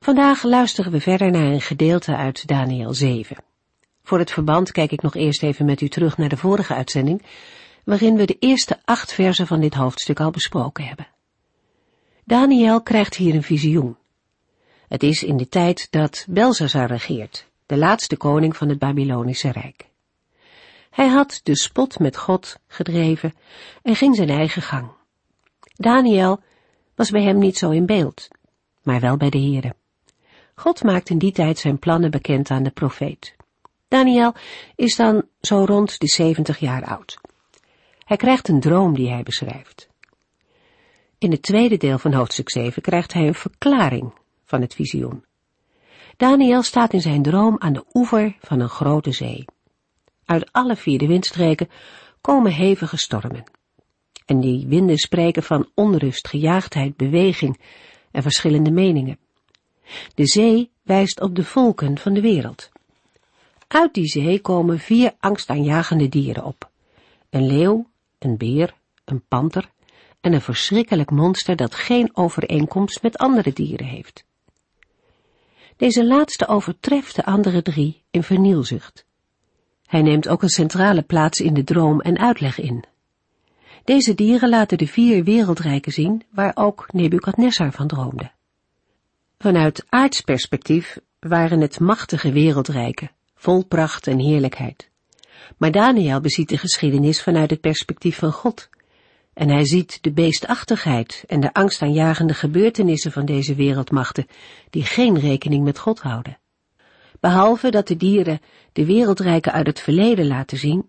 Vandaag luisteren we verder naar een gedeelte uit Daniel 7. Voor het verband kijk ik nog eerst even met u terug naar de vorige uitzending, waarin we de eerste acht versen van dit hoofdstuk al besproken hebben. Daniel krijgt hier een visioen. Het is in de tijd dat Belzazar regeert, de laatste koning van het Babylonische Rijk. Hij had de spot met God gedreven en ging zijn eigen gang. Daniel was bij hem niet zo in beeld, maar wel bij de Here. God maakt in die tijd zijn plannen bekend aan de profeet. Daniel is dan zo rond de 70 jaar oud. Hij krijgt een droom die hij beschrijft. In het tweede deel van hoofdstuk 7 krijgt hij een verklaring van het visioen. Daniel staat in zijn droom aan de oever van een grote zee. Uit alle vier de windstreken komen hevige stormen. En die winden spreken van onrust, gejaagdheid, beweging en verschillende meningen. De zee wijst op de volken van de wereld. Uit die zee komen vier angstaanjagende dieren op. Een leeuw, een beer, een panter en een verschrikkelijk monster dat geen overeenkomst met andere dieren heeft. Deze laatste overtreft de andere drie in vernielzucht. Hij neemt ook een centrale plaats in de droom en uitleg in. Deze dieren laten de vier wereldrijken zien waar ook Nebukadnessar van droomde. Vanuit aards perspectief waren het machtige wereldrijken, vol pracht en heerlijkheid. Maar Daniel beziet de geschiedenis vanuit het perspectief van God. En hij ziet de beestachtigheid en de angstaanjagende gebeurtenissen van deze wereldmachten, die geen rekening met God houden. Behalve dat de dieren de wereldrijken uit het verleden laten zien,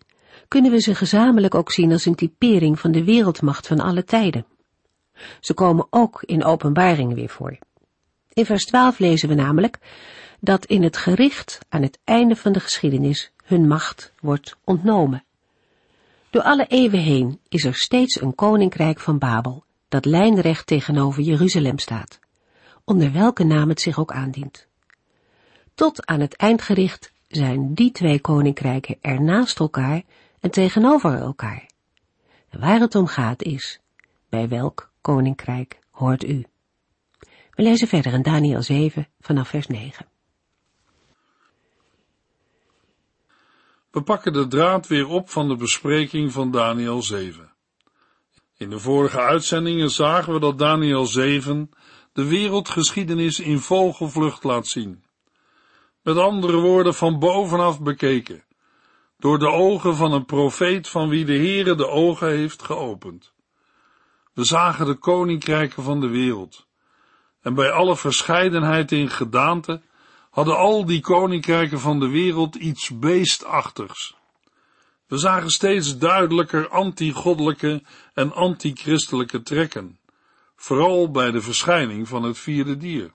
kunnen we ze gezamenlijk ook zien als een typering van de wereldmacht van alle tijden. Ze komen ook in openbaringen weer voor. In vers 12 lezen we namelijk dat in het gericht aan het einde van de geschiedenis hun macht wordt ontnomen. Door alle eeuwen heen is er steeds een koninkrijk van Babel, dat lijnrecht tegenover Jeruzalem staat, onder welke naam het zich ook aandient. Tot aan het eindgericht zijn die twee koninkrijken er naast elkaar en tegenover elkaar. waar het om gaat is, bij welk koninkrijk hoort u? We lezen verder in Daniel 7 vanaf vers 9. We pakken de draad weer op van de bespreking van Daniel 7. In de vorige uitzendingen zagen we dat Daniel 7 de wereldgeschiedenis in vogelvlucht laat zien. Met andere woorden, van bovenaf bekeken, door de ogen van een profeet van wie de Heere de ogen heeft geopend. We zagen de koninkrijken van de wereld, en bij alle verscheidenheid in gedaante hadden al die koninkrijken van de wereld iets beestachtigs. We zagen steeds duidelijker anti-goddelijke en anti-christelijke trekken, vooral bij de verschijning van het vierde dier.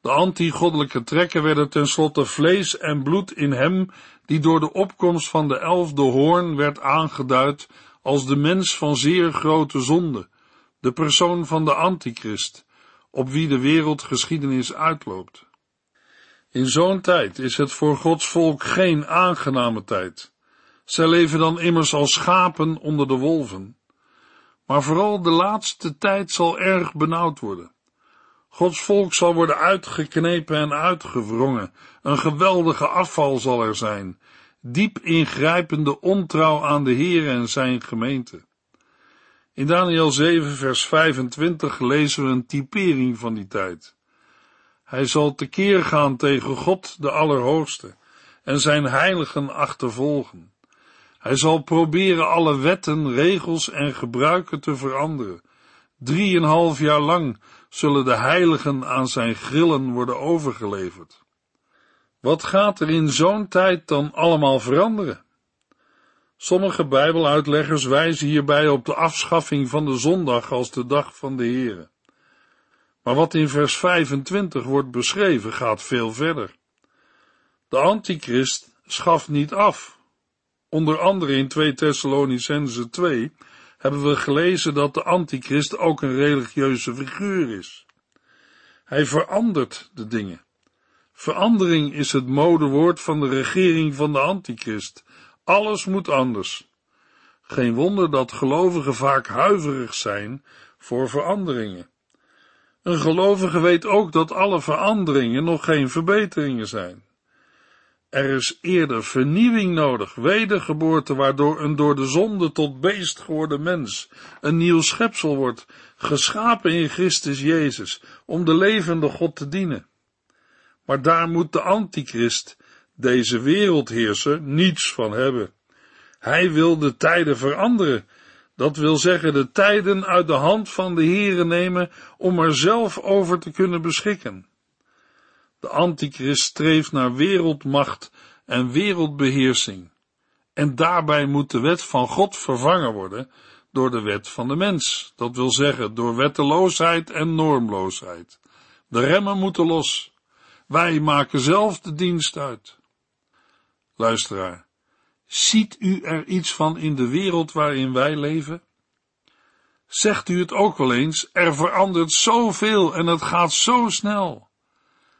De anti-goddelijke trekken werden tenslotte vlees en bloed in hem, die door de opkomst van de elfde hoorn werd aangeduid als de mens van zeer grote zonde, de persoon van de antichrist, op wie de wereldgeschiedenis uitloopt. In zo'n tijd is het voor Gods volk geen aangename tijd. Zij leven dan immers als schapen onder de wolven. Maar vooral de laatste tijd zal erg benauwd worden. Gods volk zal worden uitgeknepen en uitgewrongen. Een geweldige afval zal er zijn. Diep ingrijpende ontrouw aan de Heer en zijn gemeente. In Daniel 7 vers 25 lezen we een typering van die tijd. Hij zal tekeer gaan tegen God de Allerhoogste en zijn heiligen achtervolgen. Hij zal proberen alle wetten, regels en gebruiken te veranderen. Drieënhalf jaar lang zullen de heiligen aan zijn grillen worden overgeleverd. Wat gaat er in zo'n tijd dan allemaal veranderen? Sommige Bijbeluitleggers wijzen hierbij op de afschaffing van de zondag als de dag van de Here. Maar wat in vers 25 wordt beschreven gaat veel verder. De antichrist schaft niet af. Onder andere in 2 Thessalonicense 2 hebben we gelezen dat de antichrist ook een religieuze figuur is. Hij verandert de dingen. Verandering is het modewoord van de regering van de antichrist. Alles moet anders. Geen wonder dat gelovigen vaak huiverig zijn voor veranderingen. Een gelovige weet ook dat alle veranderingen nog geen verbeteringen zijn. Er is eerder vernieuwing nodig, wedergeboorte, waardoor een door de zonde tot beest geworden mens een nieuw schepsel wordt, geschapen in Christus Jezus, om de levende God te dienen. Maar daar moet de antichrist, deze wereldheerser, niets van hebben. Hij wil de tijden veranderen, dat wil zeggen de tijden uit de hand van de Here nemen om er zelf over te kunnen beschikken. De antichrist streeft naar wereldmacht en wereldbeheersing. En daarbij moet de wet van God vervangen worden door de wet van de mens. Dat wil zeggen door wetteloosheid en normloosheid. De remmen moeten los. Wij maken zelf de dienst uit. Luisteraar, ziet u er iets van in de wereld waarin wij leven? Zegt u het ook wel eens, er verandert zoveel en het gaat zo snel.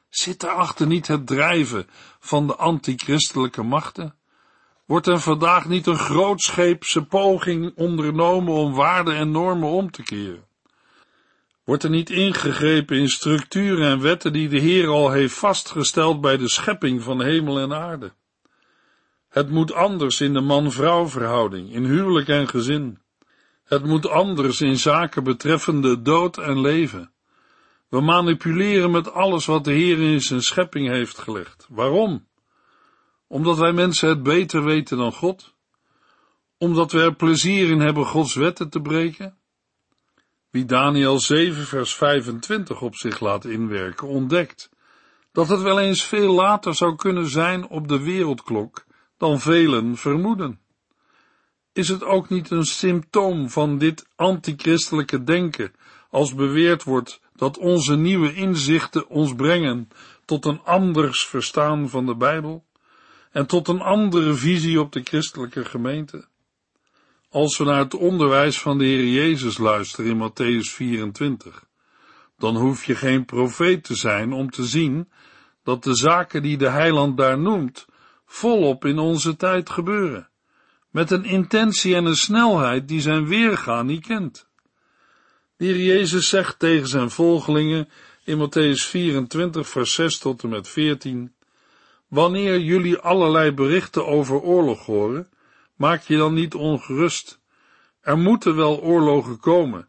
Zit daarachter niet het drijven van de antichristelijke machten? Wordt er vandaag niet een grootscheepse poging ondernomen om waarden en normen om te keren? Wordt er niet ingegrepen in structuren en wetten die de Heer al heeft vastgesteld bij de schepping van hemel en aarde? Het moet anders in de man-vrouw verhouding, in huwelijk en gezin. Het moet anders in zaken betreffende dood en leven. We manipuleren met alles wat de Heer in zijn schepping heeft gelegd. Waarom? Omdat wij mensen het beter weten dan God? Omdat we er plezier in hebben Gods wetten te breken? Wie Daniel 7 vers 25 op zich laat inwerken, ontdekt dat het wel eens veel later zou kunnen zijn op de wereldklok dan velen vermoeden. Is het ook niet een symptoom van dit antichristelijke denken als beweerd wordt dat onze nieuwe inzichten ons brengen tot een anders verstaan van de Bijbel en tot een andere visie op de christelijke gemeente? Als we naar het onderwijs van de Heer Jezus luisteren in Matthäus 24, dan hoef je geen profeet te zijn om te zien dat de zaken die de heiland daar noemt, volop in onze tijd gebeuren, met een intentie en een snelheid die zijn weerga niet kent. De Jezus zegt tegen zijn volgelingen in Matthäus 24, vers 6 tot en met 14, Wanneer jullie allerlei berichten over oorlog horen, maak je dan niet ongerust. Er moeten wel oorlogen komen,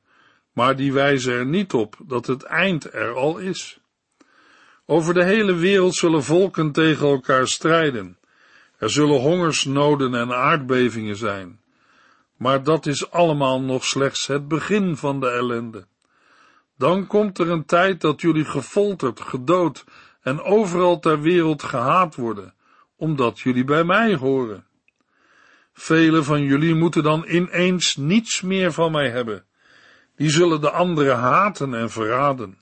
maar die wijzen er niet op dat het eind er al is. Over de hele wereld zullen volken tegen elkaar strijden. Er zullen hongersnoden en aardbevingen zijn. Maar dat is allemaal nog slechts het begin van de ellende. Dan komt er een tijd dat jullie gefolterd, gedood en overal ter wereld gehaat worden, omdat jullie bij mij horen. Velen van jullie moeten dan ineens niets meer van mij hebben. Die zullen de anderen haten en verraden.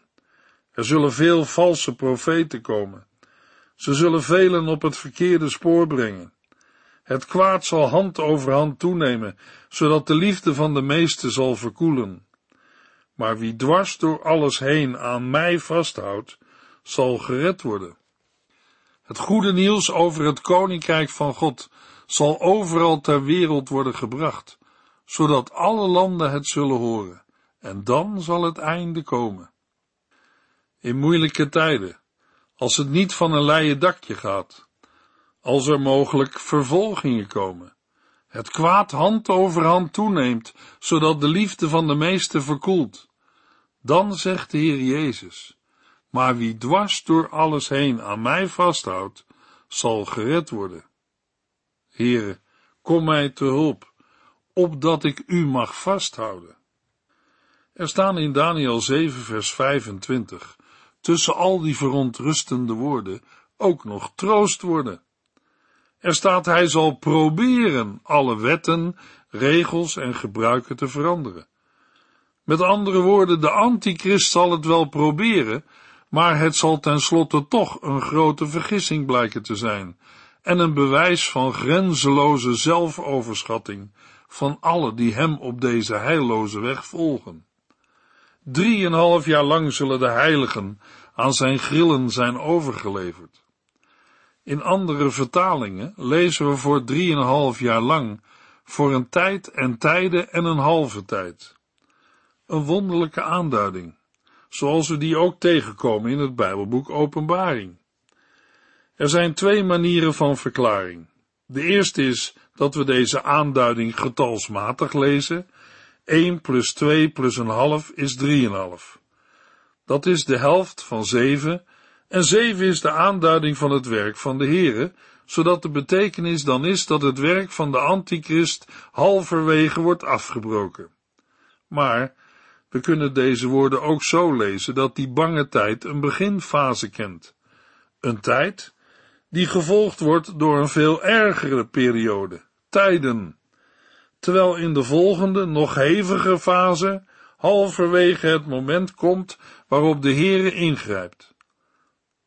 Er zullen veel valse profeten komen. Ze zullen velen op het verkeerde spoor brengen. Het kwaad zal hand over hand toenemen, zodat de liefde van de meeste zal verkoelen. Maar wie dwars door alles heen aan mij vasthoudt, zal gered worden. Het goede nieuws over het koninkrijk van God zal overal ter wereld worden gebracht, zodat alle landen het zullen horen, en dan zal het einde komen. In moeilijke tijden, als het niet van een leien dakje gaat, als er mogelijk vervolgingen komen, het kwaad hand over hand toeneemt, zodat de liefde van de meesten verkoelt, dan zegt de Heer Jezus, maar wie dwars door alles heen aan mij vasthoudt, zal gered worden. Heere, kom mij te hulp, opdat ik u mag vasthouden. Er staan in Daniel 7 vers 25, tussen al die verontrustende woorden, ook nog troost worden. Er staat, hij zal proberen alle wetten, regels en gebruiken te veranderen. Met andere woorden, de antichrist zal het wel proberen, maar het zal tenslotte toch een grote vergissing blijken te zijn en een bewijs van grenzeloze zelfoverschatting van alle die hem op deze heilloze weg volgen. Drieënhalf jaar lang zullen de heiligen aan zijn grillen zijn overgeleverd. In andere vertalingen lezen we voor drieënhalf jaar lang, voor een tijd en tijden en een halve tijd. Een wonderlijke aanduiding, zoals we die ook tegenkomen in het Bijbelboek Openbaring. Er zijn twee manieren van verklaring. De eerste is dat we deze aanduiding getalsmatig lezen. 1 plus 2 plus een half is 3,5. Dat is de helft van 7 en 7 is de aanduiding van het werk van de Heere, zodat de betekenis dan is dat het werk van de antichrist halverwege wordt afgebroken. Maar we kunnen deze woorden ook zo lezen dat die bange tijd een beginfase kent. Een tijd die gevolgd wordt door een veel ergere periode, tijden, terwijl in de volgende, nog hevige fase, halverwege het moment komt waarop de Heere ingrijpt.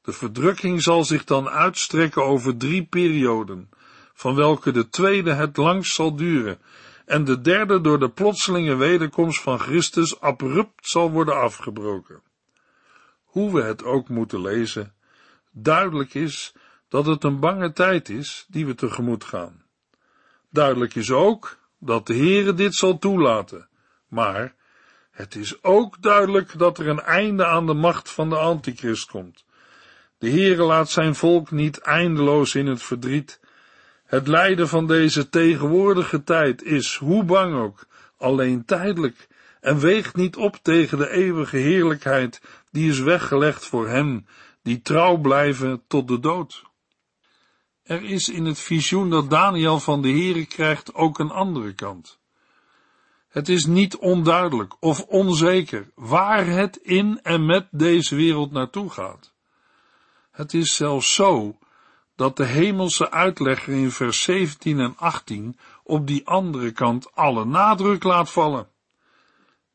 De verdrukking zal zich dan uitstrekken over drie perioden, van welke de tweede het langst zal duren, en de derde door de plotselinge wederkomst van Christus abrupt zal worden afgebroken. Hoe we het ook moeten lezen, duidelijk is dat het een bange tijd is die we tegemoet gaan. Duidelijk is ook dat de Heere dit zal toelaten, maar het is ook duidelijk dat er een einde aan de macht van de antichrist komt. De Heere laat zijn volk niet eindeloos in het verdriet. Het lijden van deze tegenwoordige tijd is, hoe bang ook, alleen tijdelijk en weegt niet op tegen de eeuwige heerlijkheid die is weggelegd voor hen die trouw blijven tot de dood. Er is in het visioen dat Daniel van de Heere krijgt ook een andere kant. Het is niet onduidelijk of onzeker waar het in en met deze wereld naartoe gaat. Het is zelfs zo dat de hemelse uitlegger in vers 17 en 18 op die andere kant alle nadruk laat vallen.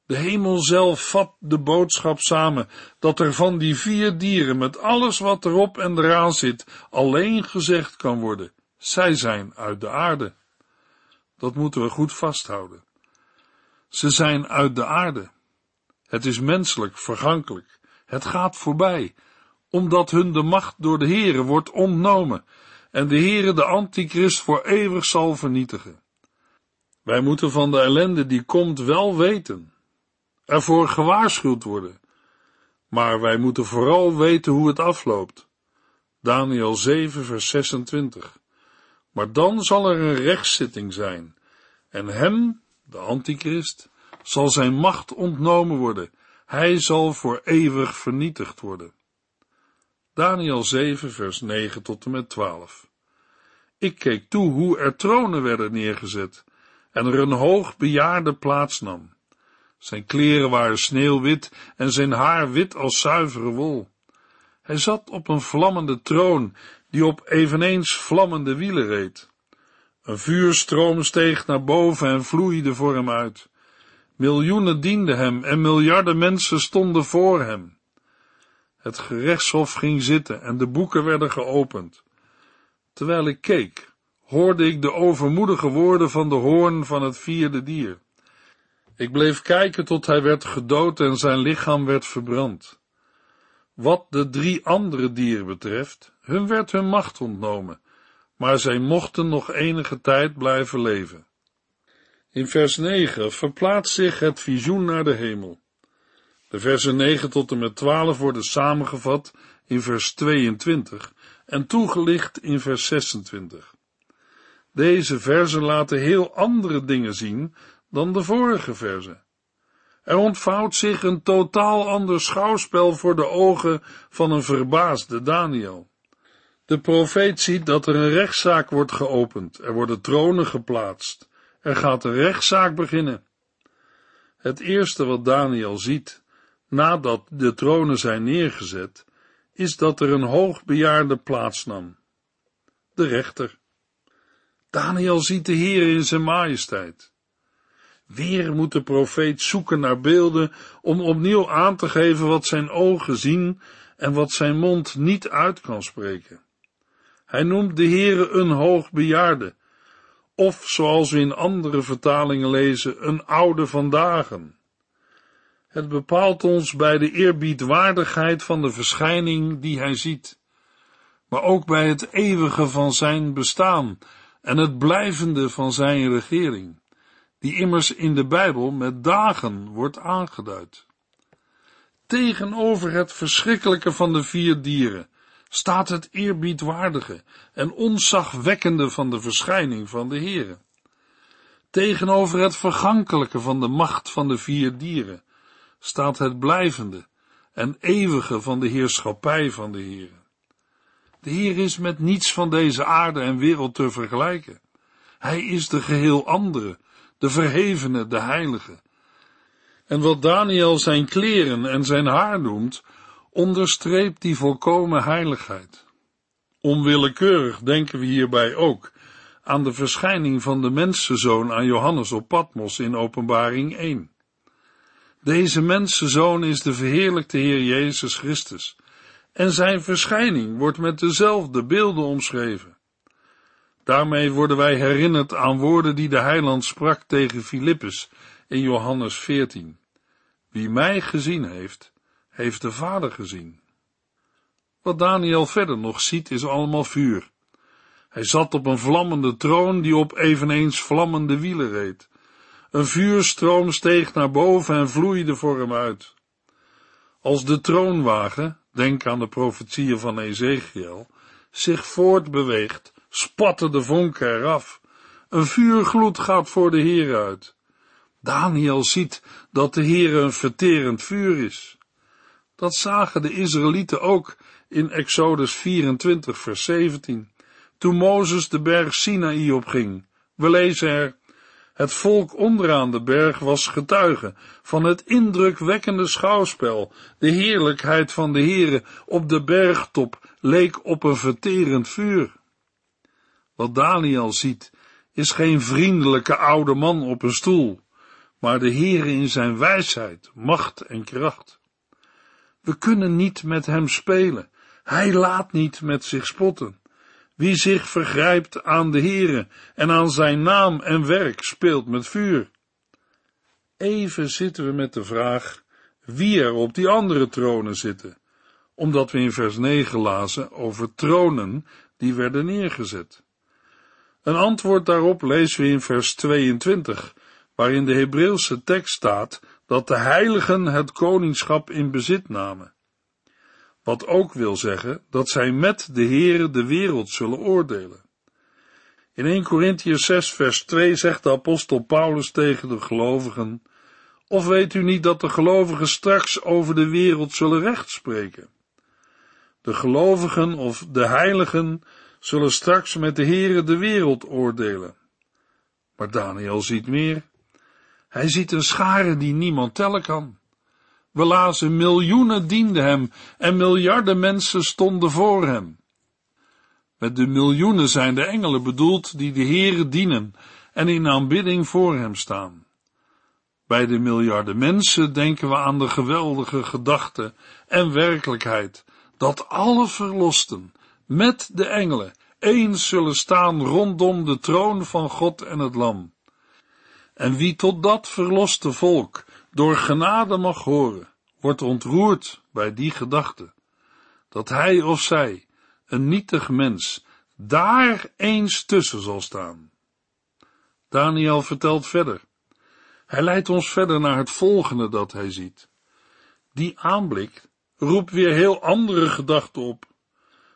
De hemel zelf vat de boodschap samen dat er van die vier dieren met alles wat erop en eraan zit alleen gezegd kan worden, zij zijn uit de aarde. Dat moeten we goed vasthouden. Ze zijn uit de aarde. Het is menselijk, vergankelijk. Het gaat voorbij, omdat hun de macht door de Heere wordt ontnomen en de Heere de antichrist voor eeuwig zal vernietigen. Wij moeten van de ellende die komt wel weten ervoor gewaarschuwd worden. Maar wij moeten vooral weten hoe het afloopt. Daniel 7, vers 26. Maar dan zal er een rechtszitting zijn, en hem, de antichrist, zal zijn macht ontnomen worden. Hij zal voor eeuwig vernietigd worden. Daniel 7, vers 9 tot en met 12. Ik keek toe hoe er tronen werden neergezet en er een hoog bejaarde plaats nam. Zijn kleren waren sneeuwwit en zijn haar wit als zuivere wol. Hij zat op een vlammende troon, die op eveneens vlammende wielen reed. Een vuurstroom steeg naar boven en vloeide voor hem uit. Miljoenen dienden hem en miljarden mensen stonden voor hem. Het gerechtshof ging zitten en de boeken werden geopend. Terwijl ik keek, hoorde ik de overmoedige woorden van de hoorn van het vierde dier. Ik bleef kijken tot hij werd gedood en zijn lichaam werd verbrand. Wat de drie andere dieren betreft, hun werd hun macht ontnomen, maar zij mochten nog enige tijd blijven leven. In vers 9 verplaatst zich het visioen naar de hemel. De versen 9 tot en met 12 worden samengevat in vers 22 en toegelicht in vers 26. Deze versen laten heel andere dingen zien dan de vorige verse. Er ontvouwt zich een totaal ander schouwspel voor de ogen van een verbaasde Daniel. De profeet ziet dat er een rechtszaak wordt geopend, er worden tronen geplaatst, er gaat een rechtszaak beginnen. Het eerste wat Daniel ziet, nadat de tronen zijn neergezet, is dat er een hoogbejaarde plaatsnam. De rechter. Daniel ziet de Heer in zijn majesteit. Weer moet de profeet zoeken naar beelden om opnieuw aan te geven wat zijn ogen zien en wat zijn mond niet uit kan spreken. Hij noemt de Heere een hoogbejaarde, of zoals we in andere vertalingen lezen, een oude vandaag. Het bepaalt ons bij de eerbiedwaardigheid van de verschijning die hij ziet, maar ook bij het eeuwige van zijn bestaan en het blijvende van zijn regering, die immers in de Bijbel met dagen wordt aangeduid. Tegenover het verschrikkelijke van de vier dieren staat het eerbiedwaardige en onzagwekkende van de verschijning van de Heere. Tegenover het vergankelijke van de macht van de vier dieren staat het blijvende en eeuwige van de heerschappij van de Heere. De Heer is met niets van deze aarde en wereld te vergelijken. Hij is de geheel andere, de verhevene, de heilige. En wat Daniel zijn kleren en zijn haar noemt, onderstreept die volkomen heiligheid. Onwillekeurig denken we hierbij ook aan de verschijning van de mensenzoon aan Johannes op Patmos in Openbaring 1. Deze mensenzoon is de verheerlijkte Heer Jezus Christus, en zijn verschijning wordt met dezelfde beelden omschreven. Daarmee worden wij herinnerd aan woorden die de heiland sprak tegen Filippus in Johannes 14. Wie mij gezien heeft, heeft de Vader gezien. Wat Daniel verder nog ziet is allemaal vuur. Hij zat op een vlammende troon die op eveneens vlammende wielen reed. Een vuurstroom steeg naar boven en vloeide voor hem uit. Als de troonwagen, denk aan de profetieën van Ezekiel, zich voortbeweegt, spatten de vonken eraf. Een vuurgloed gaat voor de Heer uit. Daniel ziet dat de Heer een verterend vuur is. Dat zagen de Israëlieten ook in Exodus 24 vers 17, toen Mozes de berg Sinaï opging. We lezen er, het volk onderaan de berg was getuige van het indrukwekkende schouwspel. De heerlijkheid van de Heere op de bergtop leek op een verterend vuur. Wat Daniel ziet, is geen vriendelijke oude man op een stoel, maar de Heere in zijn wijsheid, macht en kracht. We kunnen niet met hem spelen. Hij laat niet met zich spotten. Wie zich vergrijpt aan de Heere en aan zijn naam en werk speelt met vuur. Even zitten we met de vraag wie er op die andere tronen zitten, omdat we in vers 9 lazen over tronen die werden neergezet. Een antwoord daarop lezen we in vers 22, waarin de Hebreeuwse tekst staat dat de heiligen het koningschap in bezit namen. Wat ook wil zeggen dat zij met de Heere de wereld zullen oordelen. In 1 Corinthians 6 vers 2 zegt de apostel Paulus tegen de gelovigen, of weet u niet dat de gelovigen straks over de wereld zullen rechtspreken? De gelovigen of de heiligen zullen straks met de Heere de wereld oordelen. Maar Daniel ziet meer. Hij ziet een schare die niemand tellen kan. We lazen miljoenen dienden hem en miljarden mensen stonden voor hem. Met de miljoenen zijn de engelen bedoeld die de Heere dienen en in aanbidding voor hem staan. Bij de miljarden mensen denken we aan de geweldige gedachte en werkelijkheid dat alle verlosten met de engelen eens zullen staan rondom de troon van God en het Lam. En wie tot dat verloste volk door genade mag horen, wordt ontroerd bij die gedachte, dat hij of zij, een nietig mens, daar eens tussen zal staan. Daniel vertelt verder. Hij leidt ons verder naar het volgende dat hij ziet. Die aanblik roept weer heel andere gedachten op.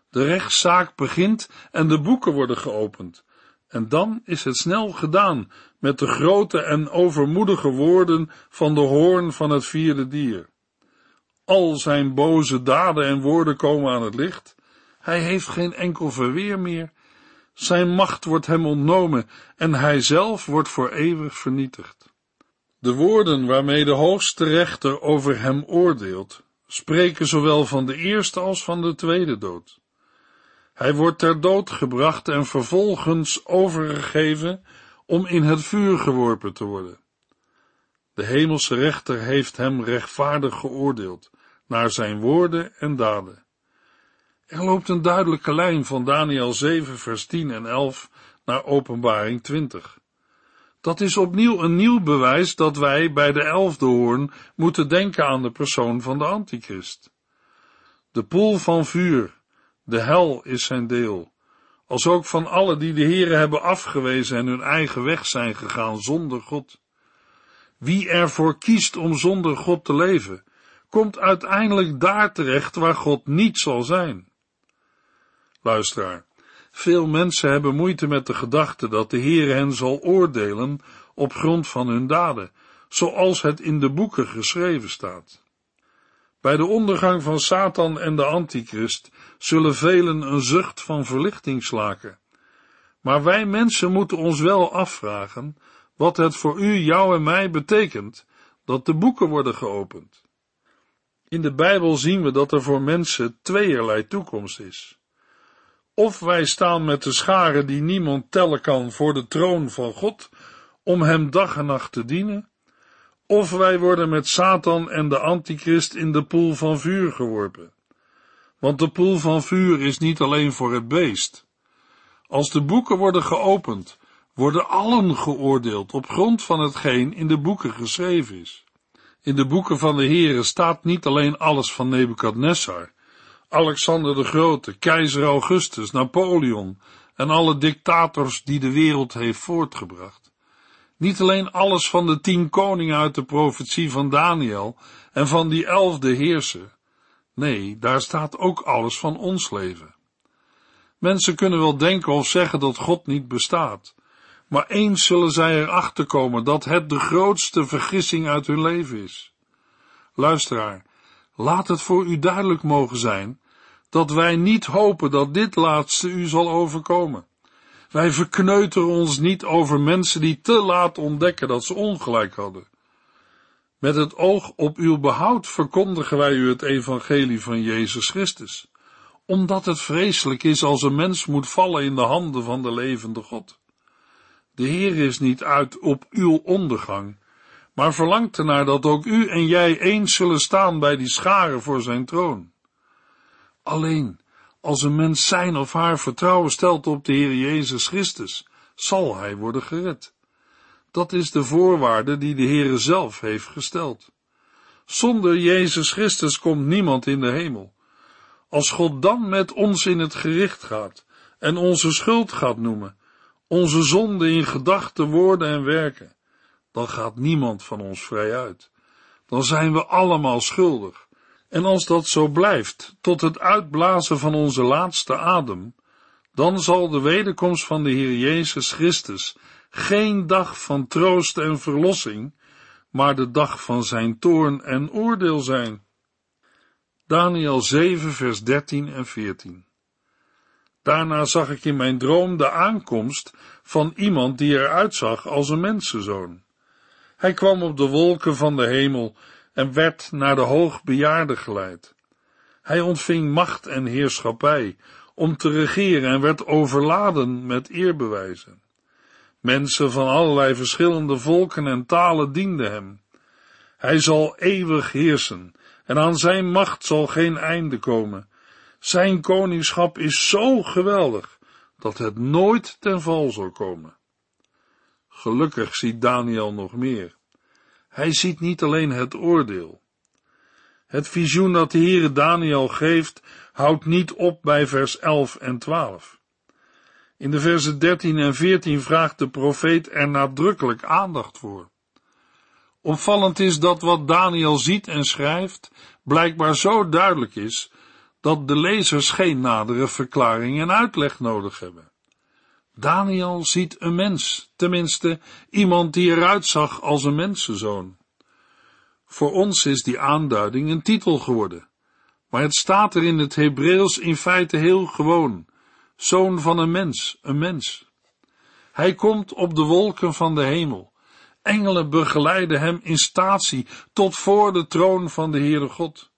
De rechtszaak begint en de boeken worden geopend. En dan is het snel gedaan met de grote en overmoedige woorden van de hoorn van het vierde dier. Al zijn boze daden en woorden komen aan het licht. Hij heeft geen enkel verweer meer. Zijn macht wordt hem ontnomen en hij zelf wordt voor eeuwig vernietigd. De woorden waarmee de hoogste rechter over hem oordeelt, spreken zowel van de eerste als van de tweede dood. Hij wordt ter dood gebracht en vervolgens overgegeven om in het vuur geworpen te worden. De hemelse rechter heeft hem rechtvaardig geoordeeld, naar zijn woorden en daden. Er loopt een duidelijke lijn van Daniel 7 vers 10 en 11 naar Openbaring 20. Dat is opnieuw een nieuw bewijs dat wij bij de elfde hoorn moeten denken aan de persoon van de antichrist. De poel van vuur, de hel is zijn deel, als ook van alle die de Heere hebben afgewezen en hun eigen weg zijn gegaan zonder God. Wie ervoor kiest om zonder God te leven, komt uiteindelijk daar terecht waar God niet zal zijn. Luisteraar, veel mensen hebben moeite met de gedachte dat de Heer hen zal oordelen op grond van hun daden, zoals het in de boeken geschreven staat. Bij de ondergang van Satan en de Antichrist zullen velen een zucht van verlichting slaken. Maar wij mensen moeten ons wel afvragen wat het voor u, jou en mij betekent dat de boeken worden geopend. In de Bijbel zien we dat er voor mensen tweeërlei toekomst is. Of wij staan met de scharen die niemand tellen kan voor de troon van God, om hem dag en nacht te dienen, of wij worden met Satan en de Antichrist in de poel van vuur geworpen. Want de poel van vuur is niet alleen voor het beest. Als de boeken worden geopend, worden allen geoordeeld op grond van hetgeen in de boeken geschreven is. In de boeken van de Heere staat niet alleen alles van Nebukadnessar, Alexander de Grote, keizer Augustus, Napoleon en alle dictators die de wereld heeft voortgebracht. Niet alleen alles van de tien koningen uit de profetie van Daniel en van die elfde heerser. Nee, daar staat ook alles van ons leven. Mensen kunnen wel denken of zeggen dat God niet bestaat, maar eens zullen zij erachter komen dat het de grootste vergissing uit hun leven is. Luisteraar, laat het voor u duidelijk mogen zijn dat wij niet hopen dat dit laatste u zal overkomen. Wij verkneuteren ons niet over mensen die te laat ontdekken dat ze ongelijk hadden. Met het oog op uw behoud verkondigen wij u het evangelie van Jezus Christus, omdat het vreselijk is als een mens moet vallen in de handen van de levende God. De Heer is niet uit op uw ondergang, maar verlangt ernaar dat ook u en jij eens zullen staan bij die scharen voor zijn troon. Alleen als een mens zijn of haar vertrouwen stelt op de Heer Jezus Christus, zal hij worden gered. Dat is de voorwaarde die de Heere zelf heeft gesteld. Zonder Jezus Christus komt niemand in de hemel. Als God dan met ons in het gericht gaat en onze schuld gaat noemen, onze zonde in gedachten, woorden en werken, dan gaat niemand van ons vrij uit. Dan zijn we allemaal schuldig. En als dat zo blijft, tot het uitblazen van onze laatste adem, dan zal de wederkomst van de Heer Jezus Christus geen dag van troost en verlossing, maar de dag van zijn toorn en oordeel zijn. Daniel 7, vers 13 en 14. Daarna zag ik in mijn droom de aankomst van iemand die eruit zag als een mensenzoon. Hij kwam op de wolken van de hemel en werd naar de hoogbejaarde geleid. Hij ontving macht en heerschappij om te regeren en werd overladen met eerbewijzen. Mensen van allerlei verschillende volken en talen dienden hem. Hij zal eeuwig heersen en aan zijn macht zal geen einde komen. Zijn koningschap is zo geweldig dat het nooit ten val zal komen. Gelukkig ziet Daniel nog meer. Hij ziet niet alleen het oordeel. Het visioen dat de Heere Daniel geeft, houdt niet op bij vers 11 en 12. In de versen 13 en 14 vraagt de profeet er nadrukkelijk aandacht voor. Opvallend is dat wat Daniel ziet en schrijft blijkbaar zo duidelijk is dat de lezers geen nadere verklaring en uitleg nodig hebben. Daniel ziet een mens, tenminste iemand die eruit zag als een mensenzoon. Voor ons is die aanduiding een titel geworden, maar het staat er in het Hebreeuws in feite heel gewoon, zoon van een mens, een mens. Hij komt op de wolken van de hemel. Engelen begeleiden hem in statie tot voor de troon van de Heere God.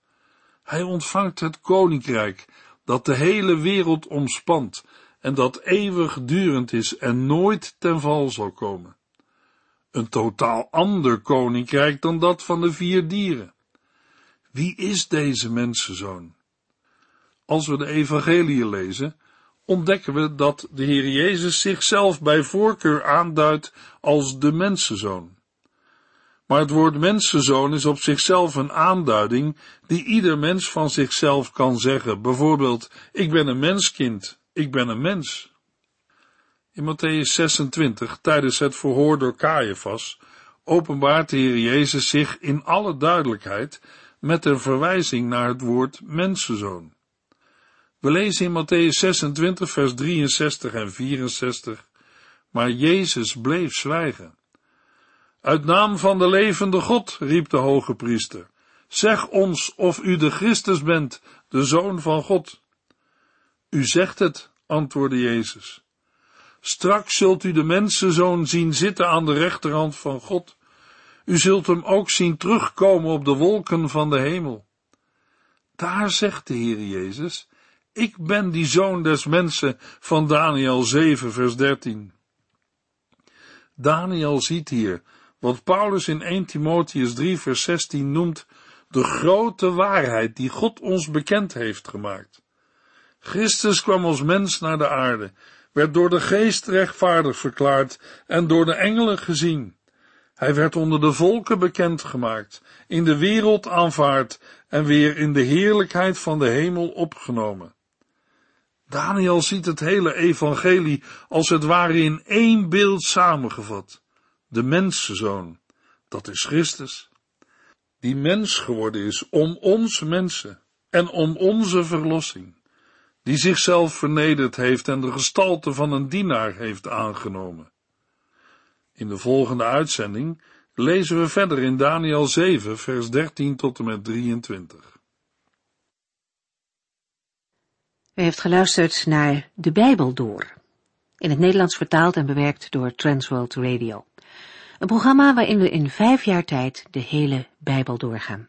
Hij ontvangt het koninkrijk dat de hele wereld omspant en dat eeuwigdurend is en nooit ten val zal komen. Een totaal ander koninkrijk dan dat van de vier dieren. Wie is deze mensenzoon? Als we de evangelie lezen, ontdekken we dat de Heer Jezus zichzelf bij voorkeur aanduidt als de mensenzoon. Maar het woord mensenzoon is op zichzelf een aanduiding die ieder mens van zichzelf kan zeggen. Bijvoorbeeld, ik ben een menskind, ik ben een mens. In Matthäus 26, tijdens het verhoor door Caiaphas, openbaart de Heer Jezus zich in alle duidelijkheid met een verwijzing naar het woord mensenzoon. We lezen in Matthäus 26, vers 63 en 64, maar Jezus bleef zwijgen. Uit naam van de levende God, riep de hoge priester, zeg ons of u de Christus bent, de Zoon van God. U zegt het, antwoordde Jezus. Straks zult u de mensenzoon zien zitten aan de rechterhand van God. U zult hem ook zien terugkomen op de wolken van de hemel. Daar zegt de Heer Jezus, ik ben die zoon des mensen van Daniel 7 vers 13. Daniel ziet hier wat Paulus in 1 Timotheus 3 vers 16 noemt de grote waarheid die God ons bekend heeft gemaakt. Christus kwam als mens naar de aarde, werd door de geest rechtvaardig verklaard en door de engelen gezien. Hij werd onder de volken bekend gemaakt, in de wereld aanvaard en weer in de heerlijkheid van de hemel opgenomen. Daniel ziet het hele evangelie als het ware in één beeld samengevat. De mensenzoon, dat is Christus. Die mens geworden is om ons mensen en om onze verlossing. Die zichzelf vernederd heeft en de gestalte van een dienaar heeft aangenomen. In de volgende uitzending lezen we verder in Daniel 7, vers 13 tot en met 23. U heeft geluisterd naar De Bijbel Door, in het Nederlands vertaald en bewerkt door Transworld Radio. Een programma waarin we in vijf jaar tijd de hele Bijbel doorgaan.